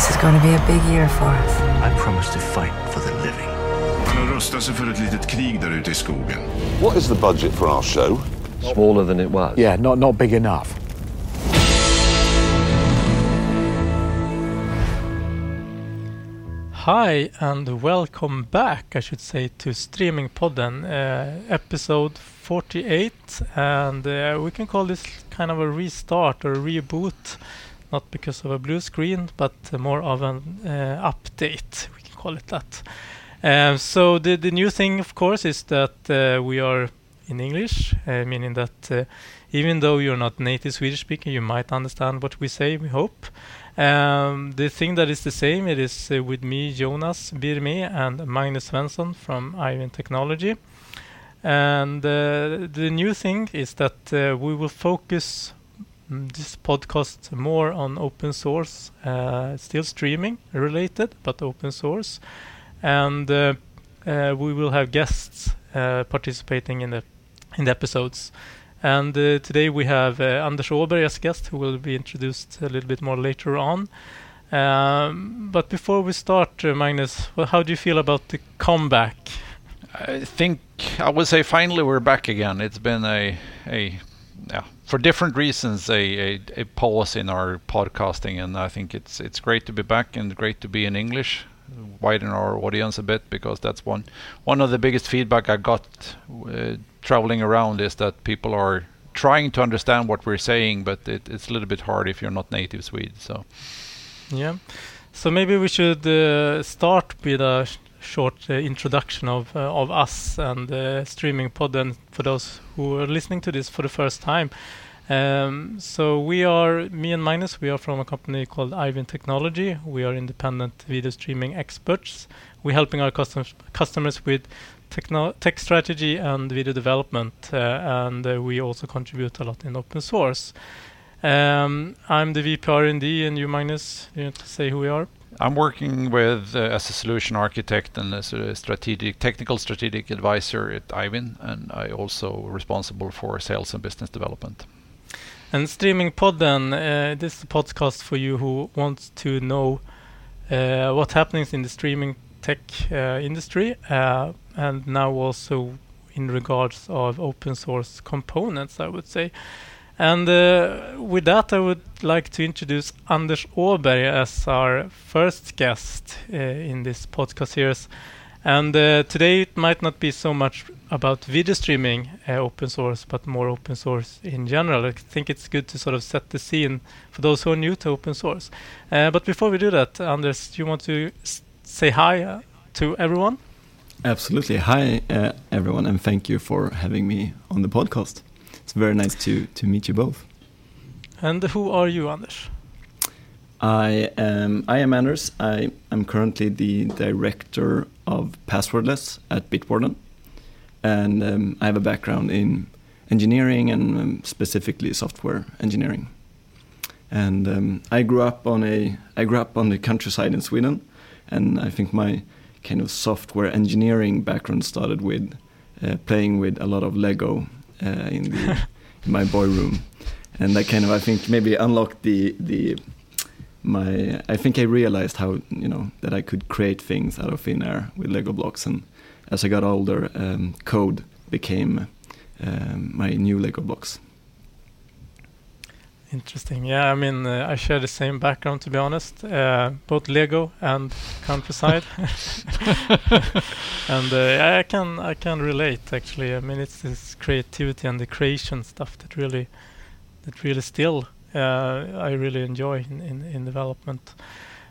This is going to be a big year for us. I promise to fight for the living. Han har rustat sig för ett litet krig där ute i skogen. What is the budget for our show? Smaller than it was. Yeah, not, not big enough. Hi and welcome back, I should say, to Streaming Podden, uh, episode 48, and uh, we can call this kind of a restart or a reboot, not because of a blue screen, but more of an uh, update. We can call it that. Um, so the the new thing, of course, is that uh, we are in English, uh, meaning that even though you're not native Swedish speaker, you might understand what we say. We hope. Um, the thing that is the same, it is uh, with me, Jonas Birme, and Magnus Svensson from Eyevinn Technology. And uh, the new thing is that uh, we will focus this podcast more on open source, uh, still streaming related, but open source. And uh, uh, we will have guests participating in the in the episodes. And uh, today we have uh, Anders Åberg as guest, who will be introduced a little bit more later on. Um, but before we start, uh, Magnus, well, how do you feel about the comeback? I think I would say finally we're back again. It's been a a yeah for different reasons a, a, a pause in our podcasting, and I think it's it's great to be back and great to be in English widen our audience a bit because that's one one of the biggest feedback I got uh, traveling around is that people are trying to understand what we're saying, but it, it's a little bit hard if you're not native Swede. So yeah, so maybe we should uh, start with a short uh, introduction of uh, of us and uh, streaming pod, and for those who are listening to this for the first time. Um, so we are me and Magnus. We are from a company called Eyevinn Technology. We are independent video streaming experts. We're helping our customers customers with techno tech strategy and video development, uh, and uh, we also contribute a lot in open source. Um, I'm the VP R&D, and you, Magnus, you want to say who we are? I'm working with uh, as a solution architect and as a strategic, technical strategic advisor at Eyevinn, and I also responsible for sales and business development. And Streaming Podden, uh, this is a podcast for you who wants to know uh, what happens in the streaming tech uh, industry, uh, and now also in regards of open source components, I would say. And uh, with that, I would like to introduce Anders Åberg as our first guest uh, in this podcast series. And uh, today it might not be so much about video streaming uh, open source, but more open source in general. I think it's good to sort of set the scene for those who are new to open source. Uh, but before we do that, Anders, do you want to say hi uh, to everyone? Absolutely. Hi, everyone, and thank you for having me on the podcast. It's very nice to, to meet you both. And who are you, Anders? I am I am Anders. I am currently the director of Passwordless at Bitwarden, and um, I have a background in engineering and um, specifically software engineering. And um, I grew up on a I grew up on the countryside in Sweden, and I think my kind of software engineering background started with uh, playing with a lot of Lego uh, in the in my boy room, and that kind of I think maybe unlocked the the my I think I realized how you know that I could create things out of thin air with Lego blocks, and as I got older, um, code became um, my new Lego blocks. Interesting. Yeah, I mean, uh, I share the same background to be honest, uh, both Lego and countryside, and uh, I can I can relate actually. I mean, it's this creativity and the creation stuff that really that really still uh, I really enjoy in, in, in development.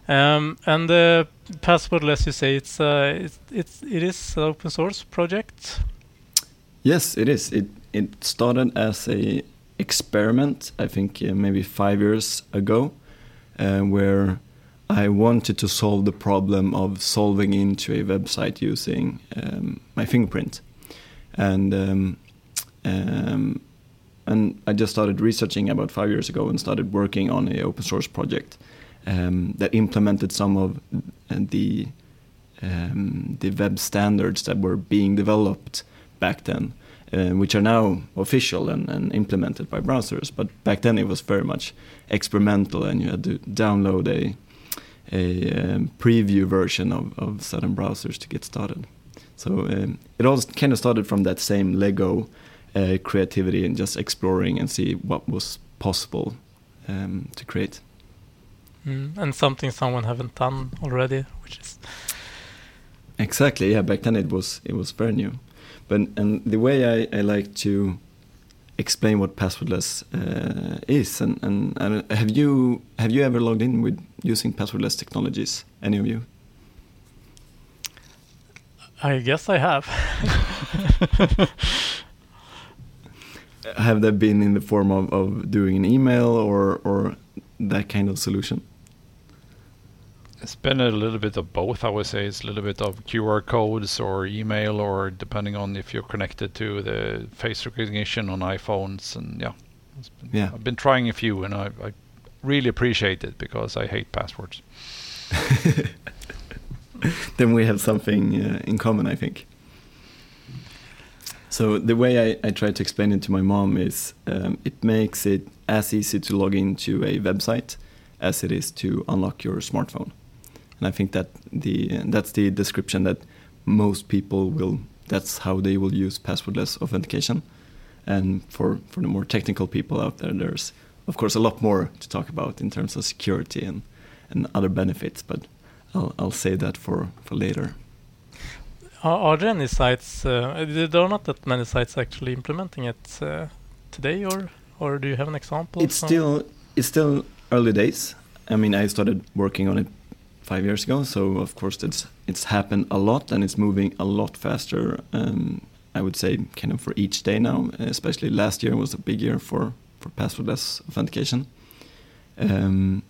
Um, and the password, as you say, it's uh, it's, it's it is an open source project. Yes, it is. It it started as a experiment, I think uh, maybe five years ago, uh, where I wanted to solve the problem of solving into a website using um, my fingerprint, and um, um, and I just started researching about five years ago and started working on a open source project um, that implemented some of the um, the web standards that were being developed back then, uh, which are now official and, and, implemented by browsers. But back then it was very much experimental, and you had to download a a um, preview version of, of certain browsers to get started. So um, it all kind of started from that same Lego uh, creativity and just exploring and see what was possible um, to create. Mm, and something someone haven't done already, which is exactly yeah. Back then it was it was very new, but and the way I, I like to explain what passwordless uh, is and, and, and have you have you ever logged in with using passwordless technologies? Any of you? I guess I have. have they been in the form of, of doing an email or or that kind of solution? It's been a little bit of both, I would say. It's a little bit of QR codes or email, or depending on if you're connected to the face recognition on iPhones. And yeah, been, yeah. I've been trying a few, and I, I really appreciate it because I hate passwords. then we have something uh, in common, I think. So the way I, I try to explain it to my mom is um, it makes it as easy to log into a website as it is to unlock your smartphone. And I think that the that's the description that most people will. That's how they will use passwordless authentication. And for for the more technical people out there, there's of course a lot more to talk about in terms of security and and other benefits. But I'll I'll say that for for later. Are, are there any sites? Uh, there are not that many sites actually implementing it uh, today, or or do you have an example? It's still it's still early days. I mean, I started working on it five years ago, so of course it's it's happened a lot and it's moving a lot faster. Um, I would say kind of for each day now. Especially last year was a big year for for passwordless authentication. Um,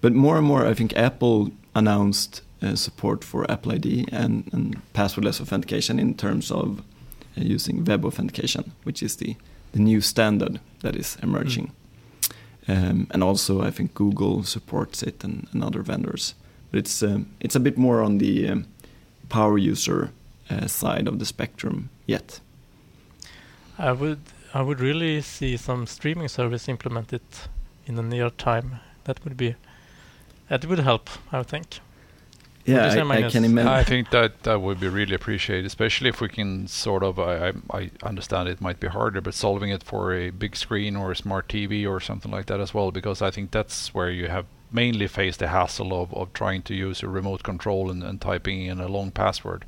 but more and more, I think Apple announced uh, support for Apple ID and, and, passwordless authentication in terms of uh, using web authentication, which is the, the new standard that is emerging. Mm. Um, and also, I think Google supports it and, and other vendors. But it's um, it's a bit more on the um, power user uh, side of the spectrum yet. I would I would really see some streaming service implemented in the near time. That would be that would help, I think. Yeah, I, I, can imagine. I think that that would be really appreciated, especially if we can sort of. I, I understand it might be harder, but solving it for a big screen or a smart TV or something like that as well, because I think that's where you have mainly face the hassle of, of trying to use a remote control and, and typing in a long password,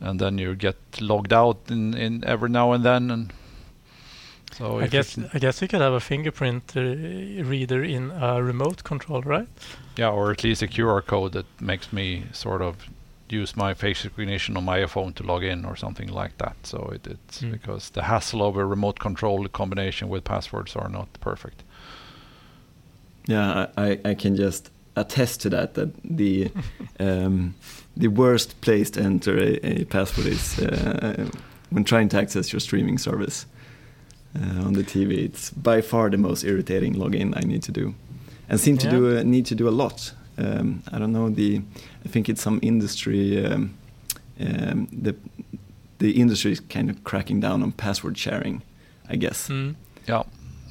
and then you get logged out in, in every now and then, and so I guess I guess you could have a fingerprint uh, reader in a remote control, right? Yeah, or at least a QR code that makes me sort of use my face recognition on my iPhone to log in or something like that. So it, it's mm. because the hassle of a remote control combination with passwords are not perfect. Yeah, I, I can just attest to that. That the um, the worst place to enter a, a password is uh, when trying to access your streaming service uh, on the TV. It's by far the most irritating login I need to do, and seem to yeah. do a, need to do a lot. Um, I don't know the. I think it's some industry. Um, um, the the industry is kind of cracking down on password sharing. I guess. Mm. Yeah.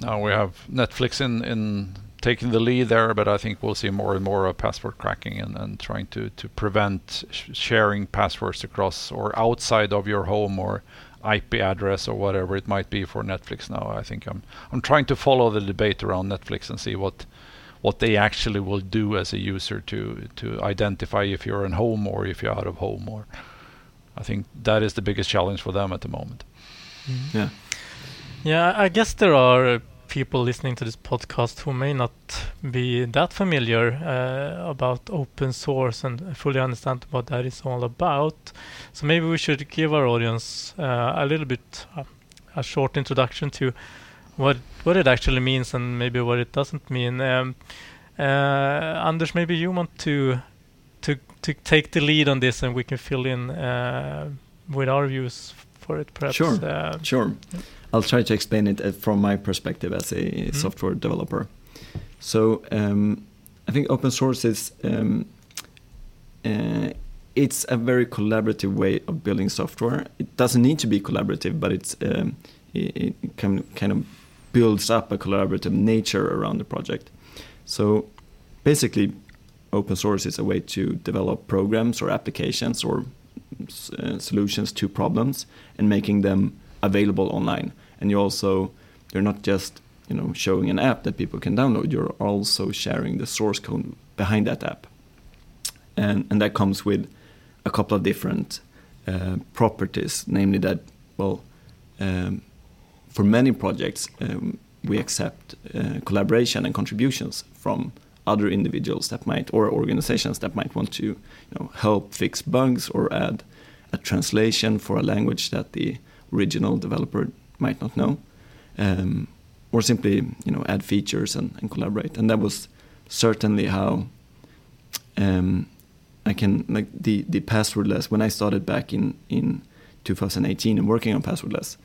Now we have Netflix in in taking the lead there, but I think we'll see more and more of password cracking and, and trying to, to prevent sh sharing passwords across or outside of your home or IP address or whatever it might be for Netflix now. I think I'm I'm trying to follow the debate around Netflix and see what what they actually will do as a user to to identify if you're in home or if you're out of home or I think that is the biggest challenge for them at the moment. Mm. Yeah. Yeah, I guess there are people listening to this podcast who may not be that familiar uh, about open source and fully understand what that is all about. So maybe we should give our audience uh, a little bit uh, a short introduction to what what it actually means and maybe what it doesn't mean. Um, uh, Anders, maybe you want to to to take the lead on this, and we can fill in uh, with our views for it, perhaps. Sure. Uh, sure. I'll try to explain it uh, from my perspective as a mm-hmm. software developer. So um, I think open source is um, uh, it's a very collaborative way of building software. It doesn't need to be collaborative, but it's um, it, it can, kind of builds up a collaborative nature around the project. So basically, open source is a way to develop programs or applications or uh, solutions to problems and making them available online. And you also you're not just you know showing an app that people can download. You're also sharing the source code behind that app, and and that comes with a couple of different uh, properties, namely that well. Um, for many projects, um, we accept uh, collaboration and contributions from other individuals that might or organizations that might want to you know, help fix bugs or add a translation for a language that the original developer might not know um, or simply you know add features and, and, collaborate. And that was certainly how um, I can like the the passwordless when I started back in in 2018 and working on passwordless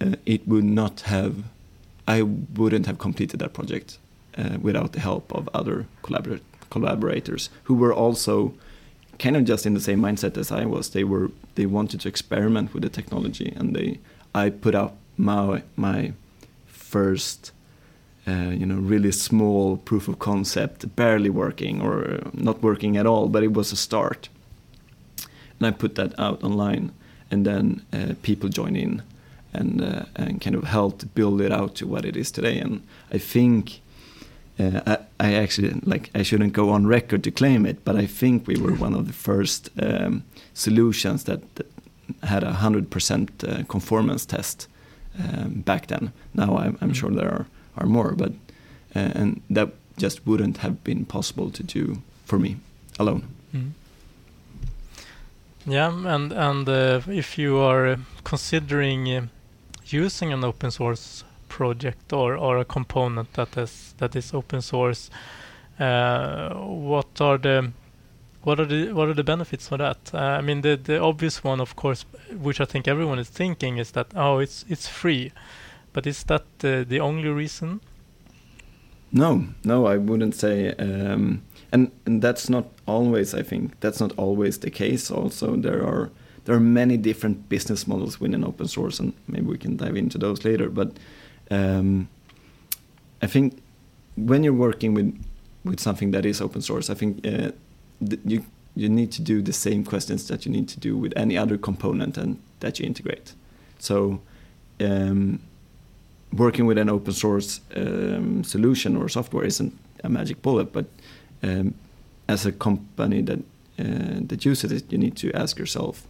uh, it would not have I wouldn't have completed that project uh, without the help of other collabor collaborators who were also kind of just in the same mindset as I was. They were they wanted to experiment with the technology, and they I put up my my first uh, you know really small proof of concept, barely working or not working at all, but it was a start. And I put that out online, and then uh, people join in and uh, and kind of helped build it out to what it is today. And I think uh, I, I, actually like I shouldn't go on record to claim it, but I think we were one of the first um, solutions that, that, had a hundred percent uh, conformance test um, back then. Now I'm, I'm, sure there are, are more, but uh, and that just wouldn't have been possible to do for me alone. Mm. Yeah, and and uh, if you are considering uh, using an open source project or, or a component that is that is open source, uh, what are the what are the what are the benefits for that? Uh, I mean, the the obvious one, of course, which I think everyone is thinking, is that oh, it's it's free, but is that uh, the only reason? No, no, I wouldn't say, um, and and that's not always. I think that's not always the case. Also, there are there are many different business models within open source, and maybe we can dive into those later. But um, I think when you're working with with something that is open source, I think uh, you you need to do the same questions that you need to do with any other component and that you integrate. So um, working with an open source um, solution or software isn't a magic bullet, but um, as a company that uh, that uses it, you need to ask yourself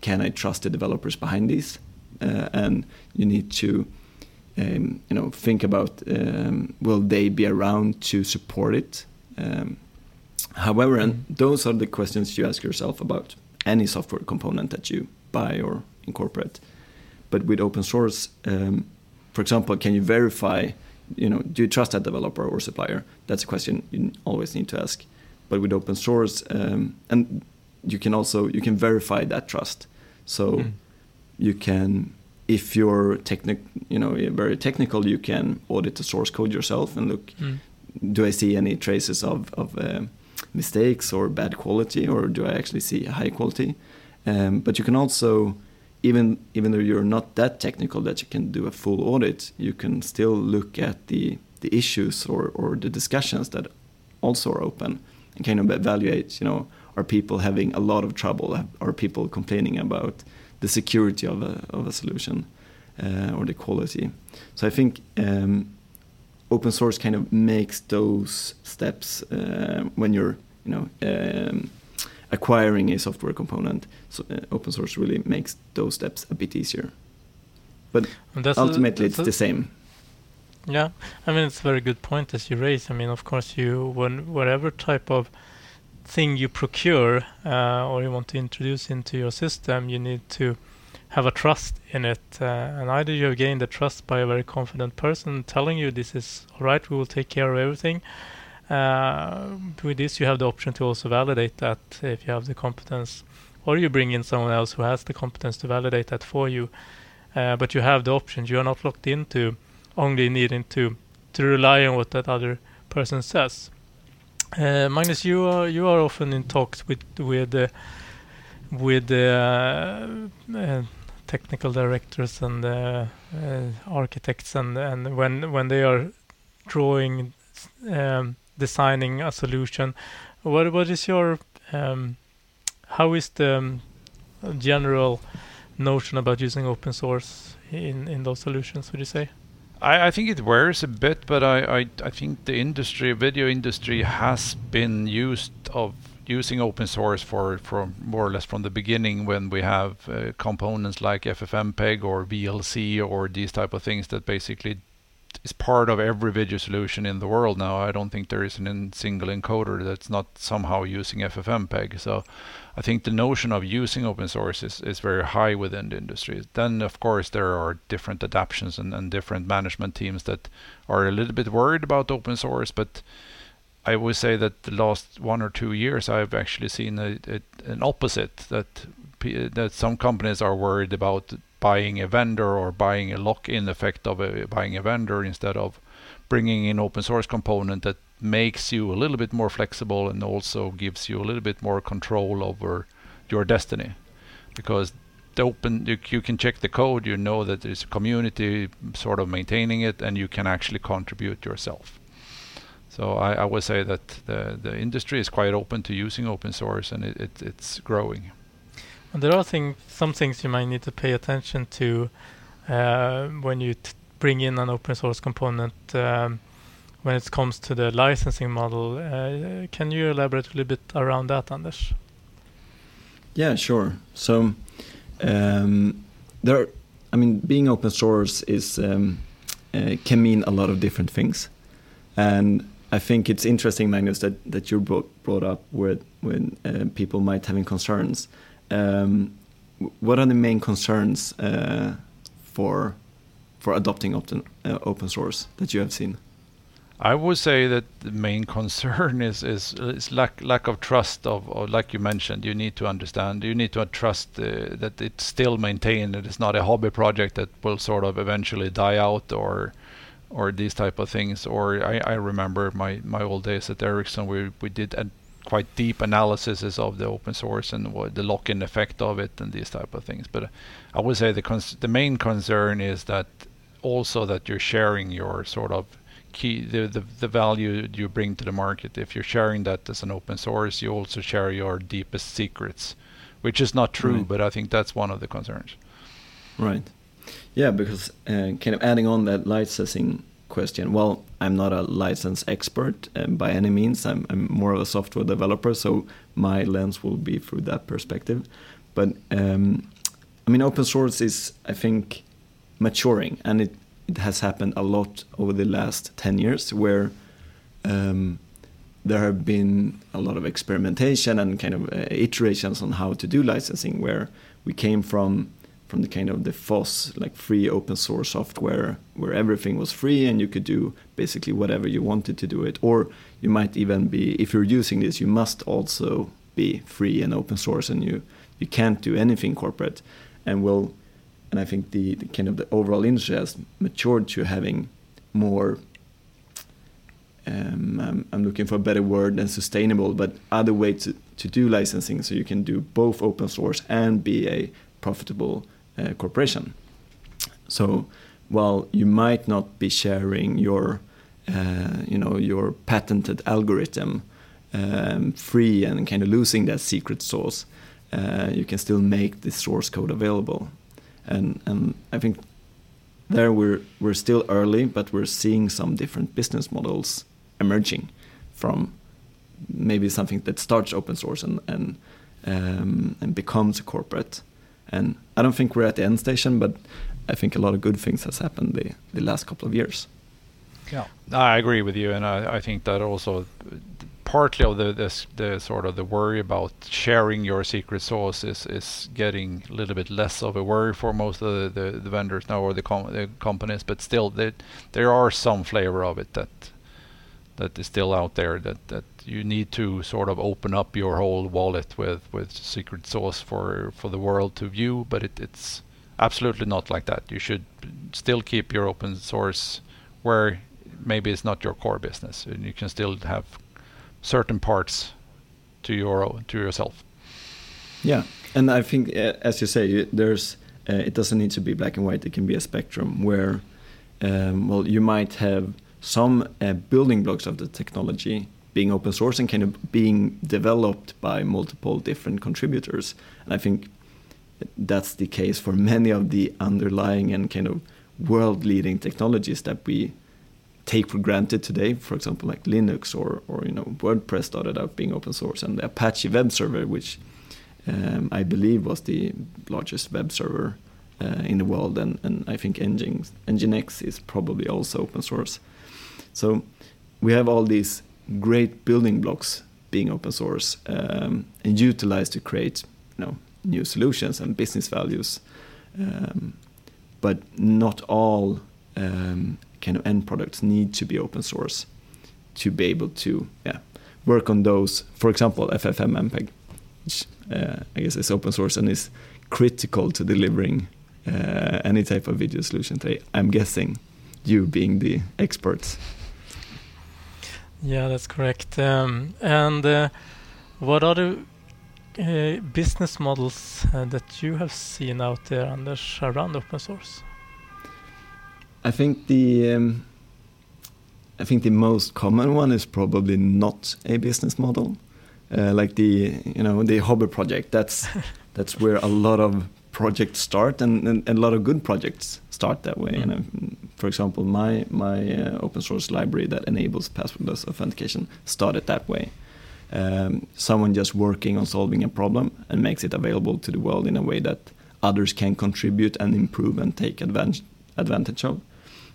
can I trust the developers behind these? Uh, and you need to um, you know think about um, will they be around to support it? Um, however and those are the questions you ask yourself about any software component that you buy or incorporate. But with open source um, for example can you verify you know do you trust that developer or supplier? That's a question you always need to ask. But with open source um, and you can also you can verify that trust. So mm. You can, if you're technic, you know, very technical, you can audit the source code yourself and look. Mm. Do I see any traces of of uh, mistakes or bad quality, or do I actually see high quality? Um, but you can also, even even though you're not that technical that you can do a full audit, you can still look at the the issues or or the discussions that also are open and kind of evaluate, you know, are people having a lot of trouble? Are people complaining about the security of a, of a solution uh, or the quality? So I think um, open source kind of makes those steps uh, when you're you know um, acquiring a software component. So uh, open source really makes those steps a bit easier. But ultimately, a, it's the same. Yeah, I mean it's a very good point as you raise. I mean, of course, you when whatever type of thing you procure uh, or you want to introduce into your system, you need to have a trust in it. Uh, and either you have gained the trust by a very confident person telling you this is all right, we will take care of everything. Uh, with this, you have the option to also validate that if you have the competence, or you bring in someone else who has the competence to validate that for you. Uh, but you have the options. You are not locked into only needing to to rely on what that other person says. Uh, Magnus, you are you are often in talks with with uh, with uh, technical directors and architects, and and when when they are drawing um, designing a solution. What what is your um, how is the general notion about using open source in in those solutions? Would you say? I, I think it wears a bit, but I, I, I think the industry, video industry, has been used of using open source for, for more or less from the beginning when we have uh, components like FFmpeg or VLC or these type of things that basically is part of every video solution in the world now. I don't think there is a single encoder that's not somehow using FFmpeg. So I think the notion of using open source is, is very high within the industry. Then, of course, there are different adaptations and, and different management teams that are a little bit worried about open source, but I would say that the last one or two years, I've actually seen a, a, an opposite that that some companies are worried about buying a vendor or buying a lock-in effect of a, buying a vendor instead of bringing in open source component that makes you a little bit more flexible and also gives you a little bit more control over your destiny because the open you, you can check the code you know that there's a community sort of maintaining it and you can actually contribute yourself so I, I would say that the, the industry is quite open to using open source and it, it it's growing. And there are some things you might need to pay attention to uh, when you bring in an open source component um, when it comes to the licensing model. Uh, can you elaborate a little bit around that, Anders? Yeah, sure. So um, there, are, I mean, being open source is um, uh, can mean a lot of different things, and I think it's interesting, Magnus, that, that you brought, brought up with when uh, people might having concerns. Um, what are the main concerns uh, for for adopting open, uh, open source that you have seen? I would say that the main concern is is, is lack lack of trust of, like you mentioned. You need to understand. You need to trust uh, that it's still maintained. That It is not a hobby project that will sort of eventually die out or or these type of things. Or I, I remember my, my old days at Ericsson, we we did a quite deep analysis of the open source and the lock-in effect of it and these type of things. But I would say the cons- the main concern is that also that you're sharing your sort of key the, the the value you bring to the market. If you're sharing that as an open source, you also share your deepest secrets, which is not true, right. but I think that's one of the concerns. Right. Yeah, because uh, kind of adding on that licensing question. Well, I'm not a license expert um, by any means. I'm, I'm, more of a software developer, so my lens will be through that perspective. But um, I mean, open source is, I think, maturing, and it, it has happened a lot over the last 10 years where um, there have been a lot of experimentation and kind of uh, iterations on how to do licensing, where we came from from the kind of the FOSS, like free open source software, where everything was free and you could do basically whatever you wanted to do it. Or you might even be, if you're using this, you must also be free and open source, and you you can't do anything corporate. And will, and I think the, the kind of the overall industry has matured to having more. Um, I'm, I'm, looking for a better word than sustainable, but other way to, to do licensing, so you can do both open source and be a profitable uh, corporation. So while you might not be sharing your, uh, you know, your patented algorithm um, free and kind of losing that secret sauce, uh, you can still make the source code available. And and I think there we're we're still early, but we're seeing some different business models emerging from maybe something that starts open source and and um, and becomes a corporate and I don't think we're at the end station, but I think a lot of good things has happened the, the last couple of years. Yeah, I agree with you, and I, I think that also partly of the this, the sort of the worry about sharing your secret sauce is, is getting a little bit less of a worry for most of the, the, the vendors now or the, com- the companies, but still there there are some flavor of it that that is still out there that that you need to sort of open up your whole wallet with with secret sauce for for the world to view but it, it's absolutely not like that. You should still keep your open source where maybe it's not your core business and you can still have certain parts to your to yourself yeah and i think uh, as you say there's uh, it doesn't need to be black and white it can be a spectrum where um, well you might have some uh, building blocks of the technology being open source and kind of being developed by multiple different contributors. And I think that's the case for many of the underlying and kind of world leading technologies that we take for granted today, for example, like Linux or, or you know WordPress started out being open source, and the Apache web server, which um, I believe was the largest web server uh, in the world, and, and I think Nginx, Nginx is probably also open source. So we have all these great building blocks being open source um, and utilized to create you know new solutions and business values. Um, but not all um, kind of end products need to be open source to be able to yeah, work on those. For example, FFmpeg, which uh, I guess is open source and is critical to delivering uh, any type of video solution today. I'm guessing you being the experts. Yeah, that's correct. Um, and uh, what are the uh, business models uh, that you have seen out there, Anders, around open source? I think the um, I think the most common one is probably not a business model, uh, like the you know the hobby project. That's that's where a lot of projects start, and, and, and, a lot of good projects start that way. Mm. And for example, my my uh, open source library that enables passwordless authentication started that way. Um, someone just working on solving a problem and makes it available to the world in a way that others can contribute and improve and take advantage advantage of.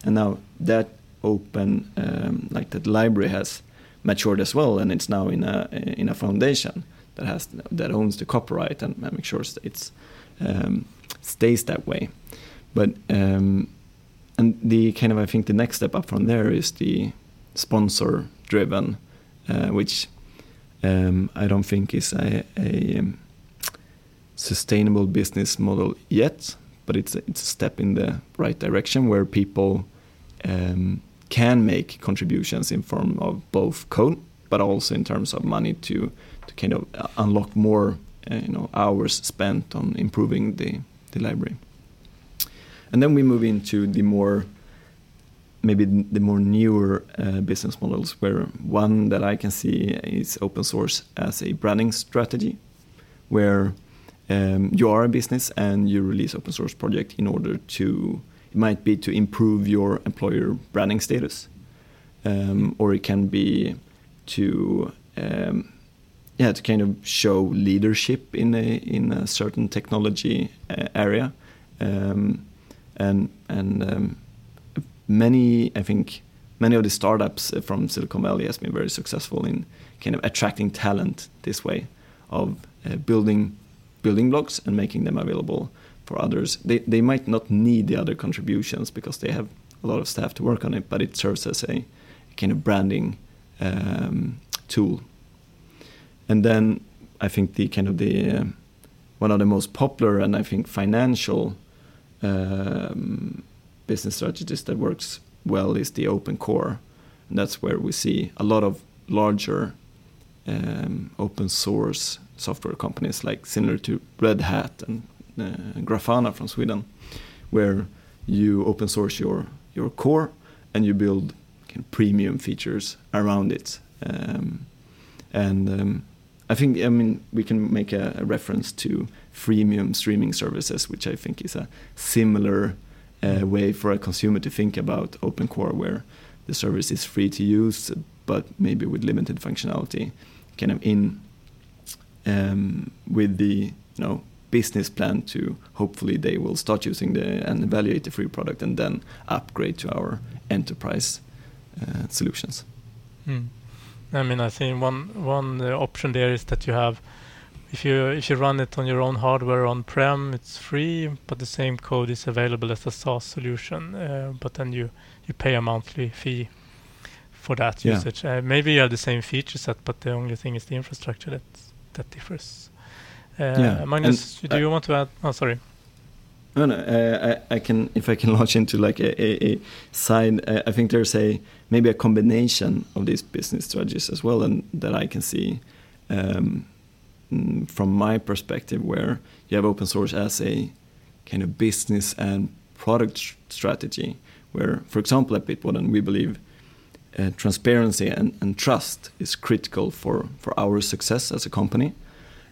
And now that open um, like that library has matured as well, and it's now in a in a foundation that has that owns the copyright and, and makes sure it's um, stays that way. But um, and the kind of I think the next step up from there is the sponsor driven, uh, which um, I don't think is a, a um, sustainable business model yet, but it's it's a step in the right direction where people um, can make contributions in form of both code, but also in terms of money to to kind of unlock more uh, you know hours spent on improving the the library. And then we move into the more maybe the more newer uh, business models where one that I can see is open source as a branding strategy where um, you are a business and you release open source project in order to it might be to improve your employer branding status um, or it can be to um, yeah to kind of show leadership in a in a certain technology uh, area. Um, and and um, many, I think, many of the startups from Silicon Valley has been very successful in kind of attracting talent this way of uh, building building blocks and making them available for others. They they might not need the other contributions because they have a lot of staff to work on it, but it serves as a kind of branding um, tool. And then I think the kind of the uh, one of the most popular and I think financial um, business strategies that works well is the open core. And that's where we see a lot of larger um, open source software companies, like similar to Red Hat and uh, Grafana from Sweden, where you open source your your core and you build kind of premium features around it. Um, and um, I think I mean we can make a, a, reference to freemium streaming services, which I think is a similar uh, way for a consumer to think about open core where the service is free to use but maybe with limited functionality kind of in um, with the you know business plan to hopefully they will start using the and evaluate the free product and then upgrade to our enterprise uh, solutions. Hmm. I mean, I think one one uh, option there is that you have if you if you run it on your own hardware on prem, it's free, but the same code is available as a SaaS solution. Uh, but then you you pay a monthly fee for that yeah. usage. Uh, maybe you have the same feature set, but the only thing is the infrastructure that that differs. Uh, yeah. Magnus, and do you want to add? Oh, sorry. No, no. Uh, I, I, can, if I can launch into like a, a, a side. Uh, I think there's a maybe a combination of these business strategies as well, and that I can see. Um, Mm, from my perspective, where you have open source as a kind of business and product strategy, where, for example, at Bitwarden, we believe uh, transparency and, and trust is critical for, for our success as a company.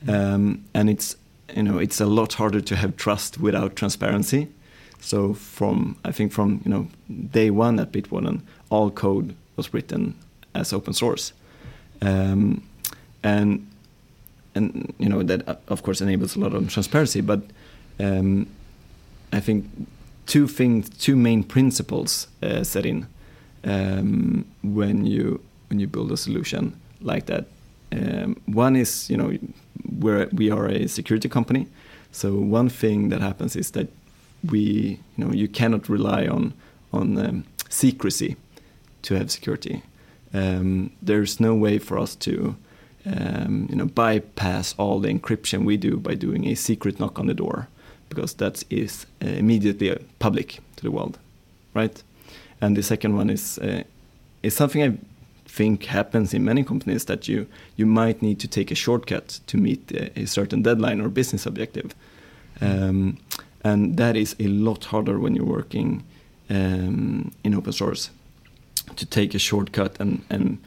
Um, and it's you know it's a lot harder to have trust without transparency. So from I think from you know day one at Bitwarden, all code was written as open source, um, and and you know that uh, of course enables a lot of transparency. But um, I think two things, two main principles uh, set in um, when you when you build a solution like that. Um, one is you know where we are a security company, so one thing that happens is that we you know you cannot rely on on um, secrecy to have security. Um, there's no way for us to um, you know bypass all the encryption we do by doing a secret knock on the door because that is uh, immediately uh, public to the world, right? And the second one is uh, is something I think happens in many companies that you you might need to take a shortcut to meet a, a certain deadline or business objective, um, and that is a lot harder when you're working um, in open source to take a shortcut and and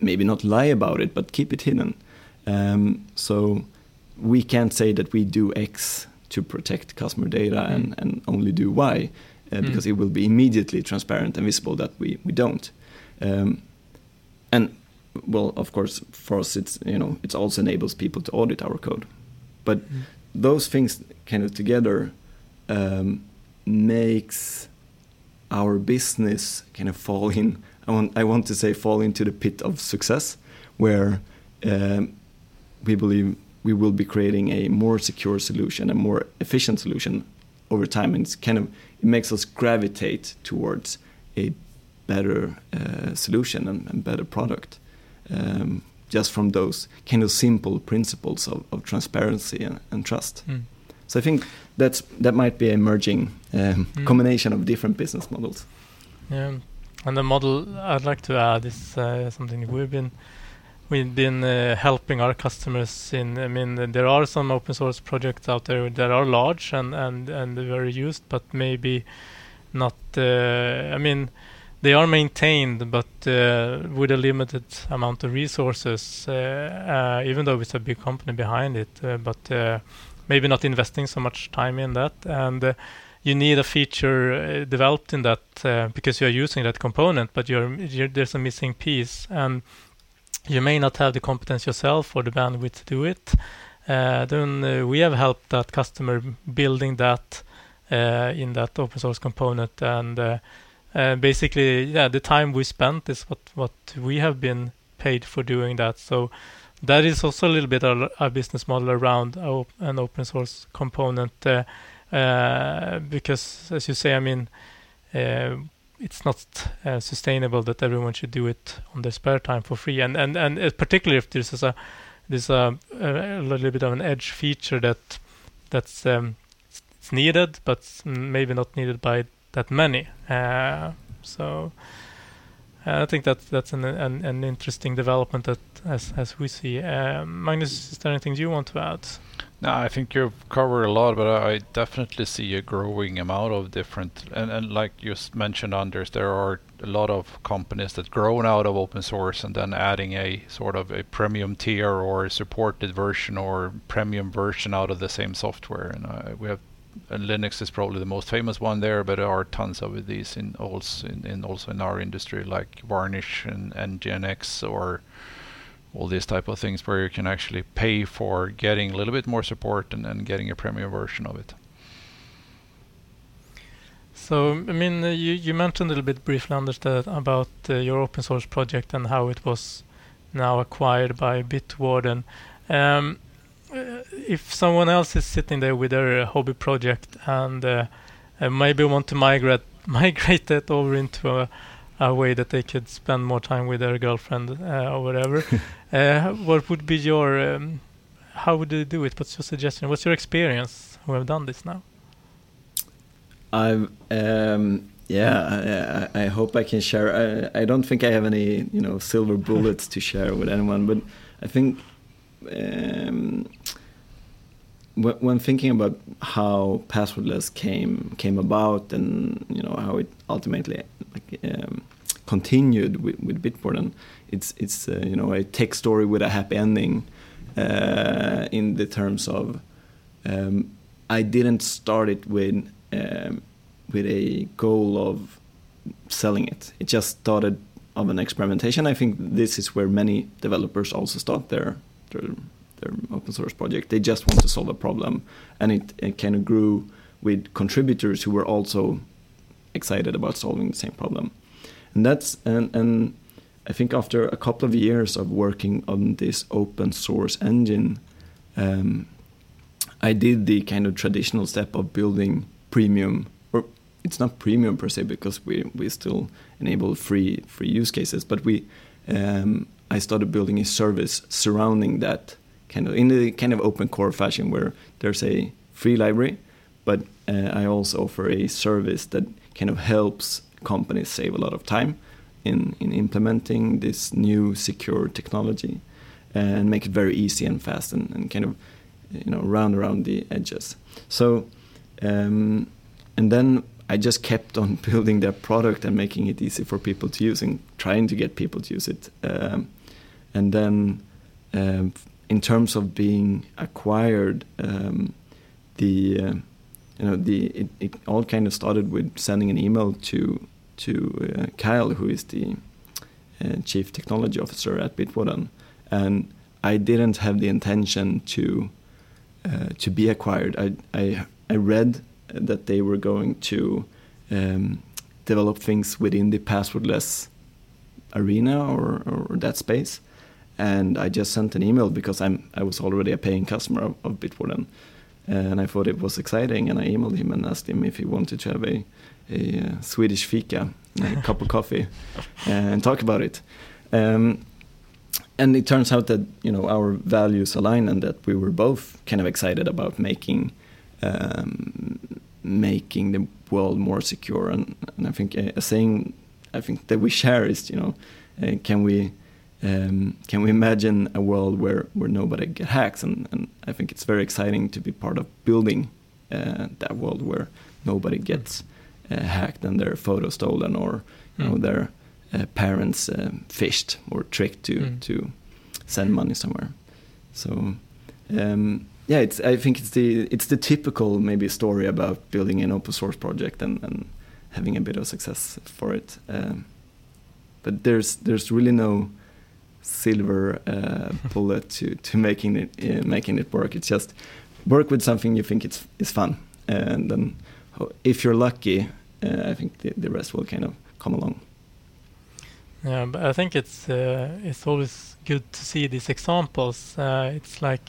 maybe not lie about it but keep it hidden. Um, so we can't say that we do X to protect customer data mm. and, and only do Y uh, mm. because it will be immediately transparent and visible that we, we don't. Um, and well, of course, for us, it's you know it also enables people to audit our code, but mm. those things kind of together um, makes our business kind of fall in. I want I want to say fall into the pit of success, where um, we believe we will be creating a more secure solution, a more efficient solution over time, and it's kind of it makes us gravitate towards a better uh, solution and, and, better product. Um, just from those kind of simple principles of, of transparency and, and trust. Mm. So I think that's that might be a merging um, mm. combination of different business models. Yeah, and the model I'd like to add is uh, something we've been we've been uh, helping our customers in. I mean, there are some open source projects out there that are large and and and very used, but maybe not. Uh, I mean, they are maintained, but uh, with a limited amount of resources. Uh, uh, even though it's a big company behind it, uh, but maybe not investing so much time in that and. you need a feature developed in that because you are using that component, but you're, you're, there's a missing piece, and you may not have the competence yourself or the bandwidth to do it, uh, then uh, we have helped that customer building that uh, in that open source component. And uh, uh, basically, yeah, the time we spent is what, what we have been paid for doing that. So that is also a little bit a, a business model around op an open source component. Uh, because, as you say, I mean, it's not uh, sustainable that everyone should do it on their spare time for free. And and and particularly if there's a there's a, a, little bit of an edge feature that that's um, it's needed, but maybe not needed by that many. Uh, so I think that that's an, an, an interesting development that as as we see. Uh, Magnus, is there anything you want to add? No, I think you've covered a lot, but I definitely see a growing amount of different, and, and like you mentioned, Anders, there are a lot of companies that grown out of open source and then adding a sort of a premium tier or supported version or premium version out of the same software. And uh, we have, Linux is probably the most famous one there, but there are tons of these in also in, in also in our industry, like Varnish and, and NGINX or all these type of things where you can actually pay for getting a little bit more support and, and getting a premium version of it. So, I mean, uh, you, you mentioned a little bit briefly, Anders, about uh, your open source project and how it was now acquired by Bitwarden. Um, if someone else is sitting there with their hobby project and uh, maybe want to migrate migrate that over into a a way that they could spend more time with their girlfriend uh, or whatever. uh, what would be your um, how would you do it? What's your suggestion? What's your experience who have done this now? I've um, yeah, I, I, hope I can share. I, I don't think I have any you know silver bullets to share with anyone, but I think um, when thinking about how passwordless came came about and you know how it ultimately like, um, continued with, with Bitwarden. It's it's uh, you know a tech story with a happy ending uh, in the terms of um, I didn't start it with um, with a goal of selling it. It just started of an experimentation. I think this is where many developers also start their their, their open source project. They just want to solve a problem, and it, it kind of grew with contributors who were also excited about solving the same problem. And that's and and I think after a couple of years of working on this open source engine, um, I did the kind of traditional step of building premium or it's not premium per se because we we still enable free free use cases, but we um, I started building a service surrounding that kind of in the kind of open core fashion where there's a free library, but uh, I also offer a service that kind of helps companies save a lot of time in in implementing this new secure technology and make it very easy and fast and, and kind of you know round around the edges. So um, and then I just kept on building their product and making it easy for people to use and trying to get people to use it. Um, and then, um, in terms of being acquired, um, the uh, you know the it, it, all kind of started with sending an email to to uh, Kyle, who is the uh, chief technology officer at Bitwarden, and I didn't have the intention to uh, to be acquired. I I, I read that they were going to um, develop things within the passwordless arena or, or, that space. And I just sent an email because I'm I was already a paying customer of, of Bitwarden, and I thought it was exciting. And I emailed him and asked him if he wanted to have a, a uh, Swedish fika, a cup of coffee, and talk about it. Um, and it turns out that you know our values align and that we were both kind of excited about making um, making the world more secure. And, and I think a, a, saying I think that we share is, you know, uh, can we um, can we imagine a world where, where nobody get hacks? And, and I think it's very exciting to be part of building uh, that world where nobody gets uh, hacked and their photo stolen or you know, mm. their uh, parents uh, phished or tricked to mm. to send money somewhere. So um, yeah, it's I think it's the it's the typical maybe story about building an open source project and, and having a bit of success for it. Um, but there's there's really no silver uh, bullet to, to making it uh, making it work. It's just work with something you think it's is fun, and then if you're lucky, uh, I think the, the rest will kind of come along. Yeah, but I think it's uh, it's always good to see these examples. Uh, it's like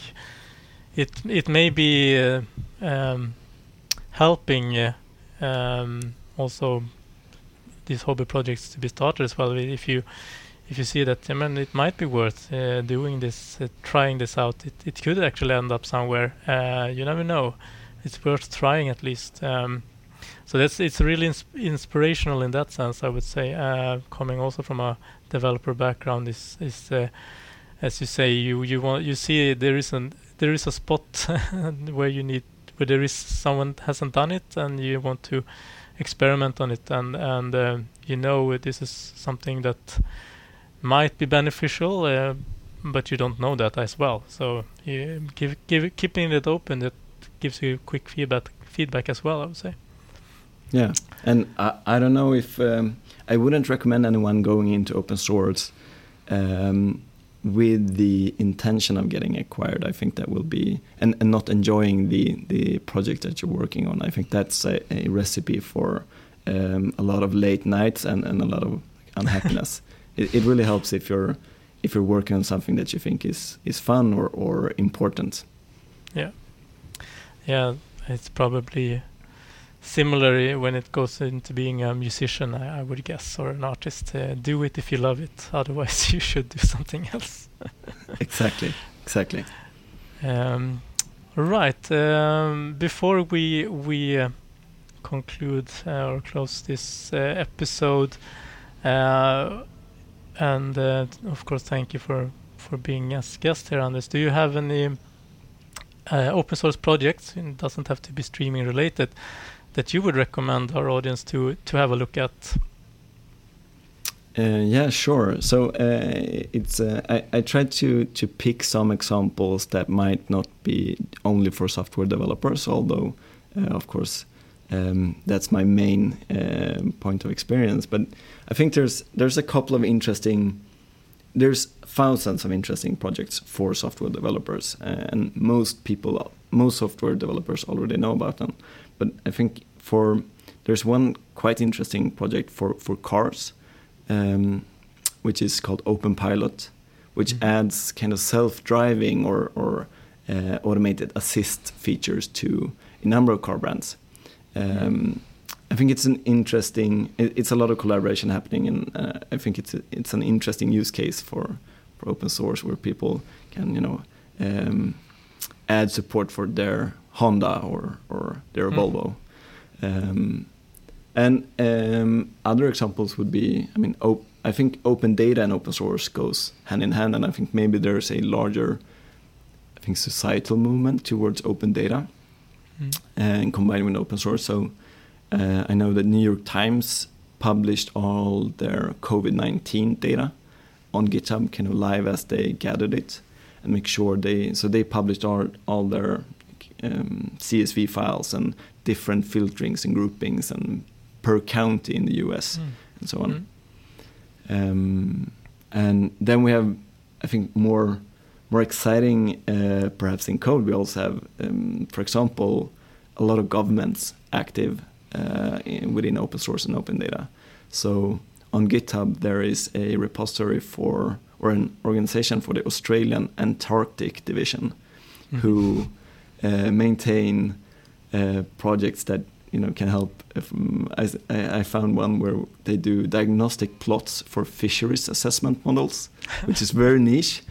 it it may be uh, um, helping um, also these hobby projects to be started as well. If you if you see that, I mean, it might be worth uh, doing this, uh, trying this out. It it could actually end up somewhere. Uh, you never know. It's worth trying at least. Um, so that's it's really ins inspirational in that sense. I would say, uh, coming also from a developer background, is is as you say, you you want you see there is an there is a spot where you need where there is someone hasn't done it and you want to experiment on it and and uh, you know this is something that might be beneficial uh, but you don't know that as well so you give, give keeping it open that gives you quick feedback feedback as well i would say yeah and i, I don't know if um, i wouldn't recommend anyone going into open source um, with the intention of getting acquired, I think that will be and, and not enjoying the the project that you're working on. I think that's a, a recipe for um, a lot of late nights and, and a lot of unhappiness. It, it really helps if you're if you're working on something that you think is is fun or or important. Yeah, yeah, it's probably similar when it goes into being a musician, I, I would guess, or an artist. Uh, do it if you love it. Otherwise, you should do something else. exactly. Exactly. Um, right. Um, before we we uh, conclude uh, or close this uh, episode, uh, and uh, of course, thank you for for being as guest here, Anders. Do you have any open source projects? It doesn't have to be streaming related that you would recommend our audience to to have a look at? Uh, yeah, sure. So uh, it's uh, I, I tried to to pick some examples that might not be only for software developers, although uh, of course um, that's my main uh, point of experience. But I think there's there's a couple of interesting there's thousands of interesting projects for software developers, and most people most software developers already know about them. But I think for there's one quite interesting project for for cars um, which is called Open Pilot, which mm-hmm. adds kind of self-driving or, or uh, automated assist features to a number of car brands. Um, I think it's an interesting. It's a lot of collaboration happening, and uh, I think it's a, it's an interesting use case for for open source where people can you know um, add support for their Honda or or their mm. Volvo. Um, and um, other examples would be, I mean, op- I think open data and open source goes hand in hand, and I think maybe there's a larger, I think, societal movement towards open data mm. and combined with open source. So uh, I know that New York Times published all their COVID nineteen data on GitHub, kind of live as they gathered it, and make sure they so they published all all their um, CSV files and different filterings and groupings and per county in the US mm. and so on. Mm. Um, and then we have, I think, more more exciting, uh, perhaps in code. We also have, um, for example, a lot of governments active uh, in, within open source and open data. So on GitHub there is a repository for or an organization for the Australian Antarctic Division, mm. who uh, maintain uh, projects that you know can help. If, um, I, I found one where they do diagnostic plots for fisheries assessment models, which is very niche,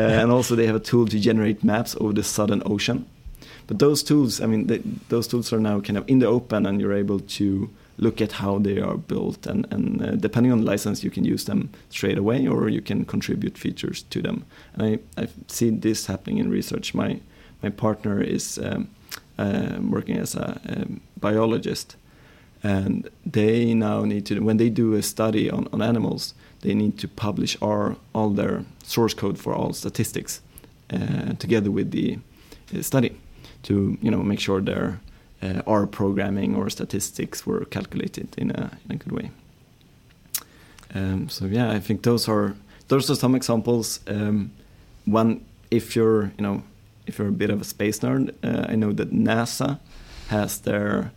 and also they have a tool to generate maps over the Southern Ocean. But those tools, I mean, they, those tools are now kind of in the open, and you're able to look at how they are built, and, and uh, depending on the license, you can use them straight away, or you can contribute features to them. And I, I've seen this happening in research. My my partner is um, uh, working as a um, biologist, and they now need to when they do a study on, on animals, they need to publish our, all their source code for all statistics uh, together with the uh, study to you know make sure their uh, R programming or statistics were calculated in a in a good way. Um, so yeah, I think those are those are some examples. Um, one, if you're you know if you're a bit of a space nerd, uh, I know that NASA has their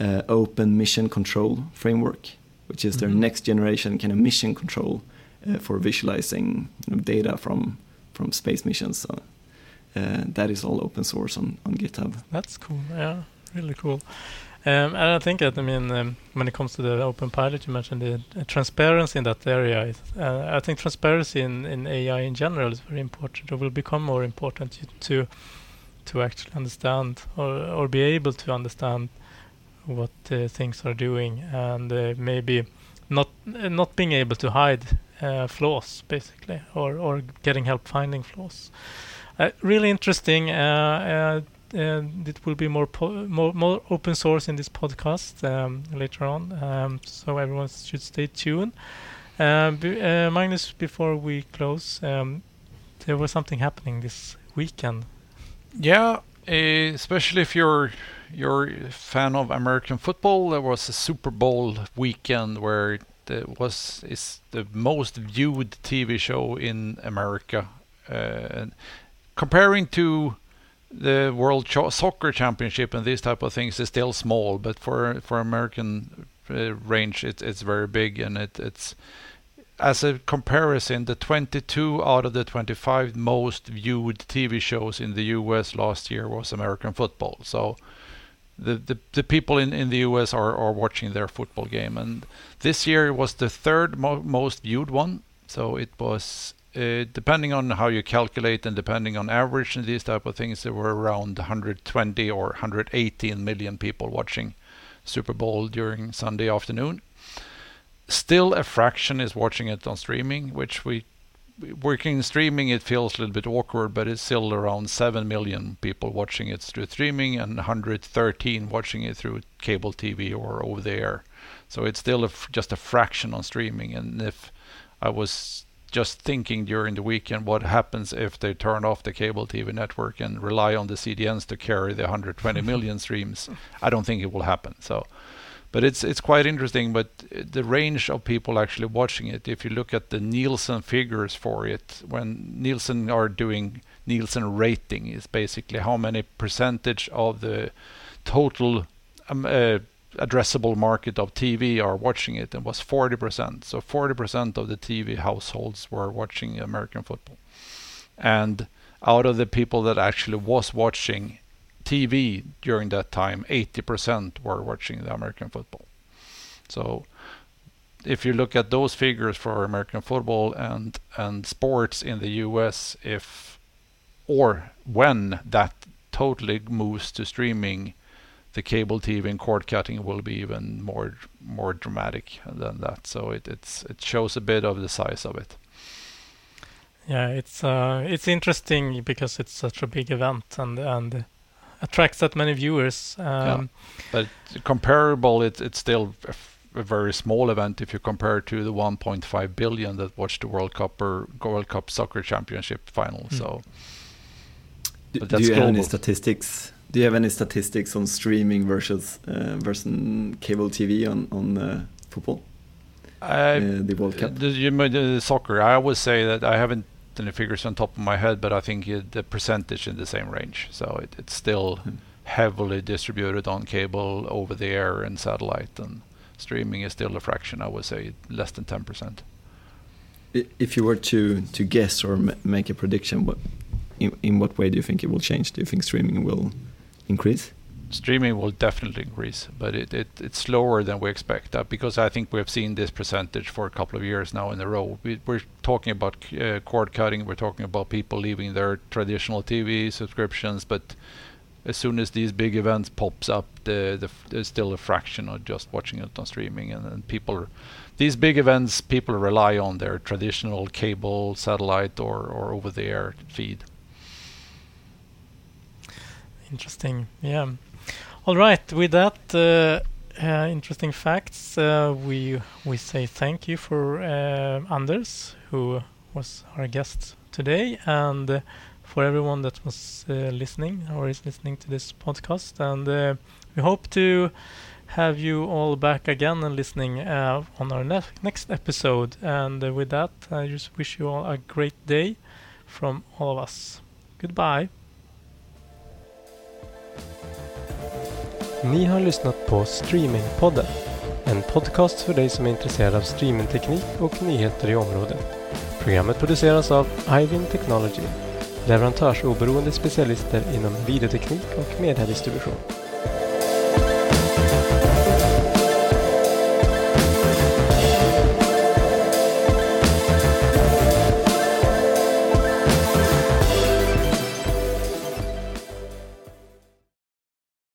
uh, open mission control framework, which is their mm -hmm. next generation kind of mission control uh, for visualizing you know, data from from space missions. So uh, that is all open source on on GitHub. That's cool. Yeah, really cool. Um, and I think that I mean um, when it comes to the open pilot, you mentioned the uh, transparency in that area. Uh, I think transparency in, in AI in general is very important. It will become more important to to actually understand or or be able to understand what uh, things are doing and uh, maybe not not being able to hide uh, flaws basically or or getting help finding flaws. really interesting it will be more more more open source in this podcast um, later on. Um, so everyone should stay tuned. Um, uh, Magnus, before we close, um, there was something happening this weekend. Yeah, uh, especially if you're you're a fan of American football, there was a Super Bowl weekend where it was is the most viewed TV show in America. Uh, comparing to the World Ch- Soccer Championship and these type of things is still small, but for for American uh, range, it's it's very big, and it it's as a comparison, the 22 out of the 25 most viewed TV shows in the U.S. last year was American football. So the the, the people in, in the U.S. are, are watching their football game, and this year it was the third mo- most viewed one. So it was uh, depending on how you calculate and depending on average and these type of things, there were around 120 or 118 million people watching Super Bowl during Sunday afternoon. Still, a fraction is watching it on streaming, which we working in streaming it feels a little bit awkward, but it's still around 7 million people watching it through streaming and 113 watching it through cable TV or over the air. So it's still just a fraction on streaming, and if I was just thinking during the weekend what happens if they turn off the cable TV network and rely on the CDNs to carry the 120 million streams. I don't think it will happen. So, but it's it's quite interesting. But the range of people actually watching it, if you look at the Nielsen figures for it, when Nielsen are doing Nielsen rating, is basically how many percentage of the total um, uh, addressable market of TV are watching it and was 40%. So 40% of the TV households were watching American football. And out of the people that actually was watching TV during that time, 80% were watching the American football. So if you look at those figures for American football and and sports in the US, if or when that totally moves to streaming, the cable TV and cord cutting will be even more more dramatic than that. So it it's it shows a bit of the size of it. Yeah, it's uh, it's interesting because it's such a big event and and attracts that many viewers. Um, yeah. But comparable, it, it's still a, a very small event if you compare to the 1.5 billion that watched the World Cup or World Cup Soccer Championship final. Mm. So, do, do you global. have any statistics do you have any statistics on streaming versus uh, versus cable TV on on uh, football? Uh, the World Cup. The, you mean the soccer? I would say that I haven't any figures on top of my head, but I think the percentage in the same range. So it, it's still hmm. heavily distributed on cable, over the air, and satellite, and streaming is still a fraction. I would say less than ten percent. If you were to to guess or make a prediction, what in, in what way do you think it will change? Do you think streaming will increase? Streaming will definitely increase, but it, it it's slower than we expect. Uh, because I think we've seen this percentage for a couple of years now in a row. We, are talking about uh, cord cutting. We're talking about people leaving their traditional TV subscriptions, but as soon as these big events pops up, the, the there's still a fraction of just watching it on streaming, and, and people are, these big events people rely on their traditional cable, satellite, or or over the air feed. Interesting. Yeah. All right. With that, uh, uh, interesting facts. Uh, we we say thank you for uh, Anders, who was our guest today, and uh, for everyone that was uh, listening or is listening to this podcast. And we hope to have you all back again and listening on our ne next episode. And with that, I just wish you all a great day from all of us. Goodbye. Ni har lyssnat på Streamingpodden. En podcast för dig som är intresserad av streamingteknik och nyheter i området. Programmet produceras av Ivin Technology, leverantörsoberoende specialister inom videoteknik och mediedistribution.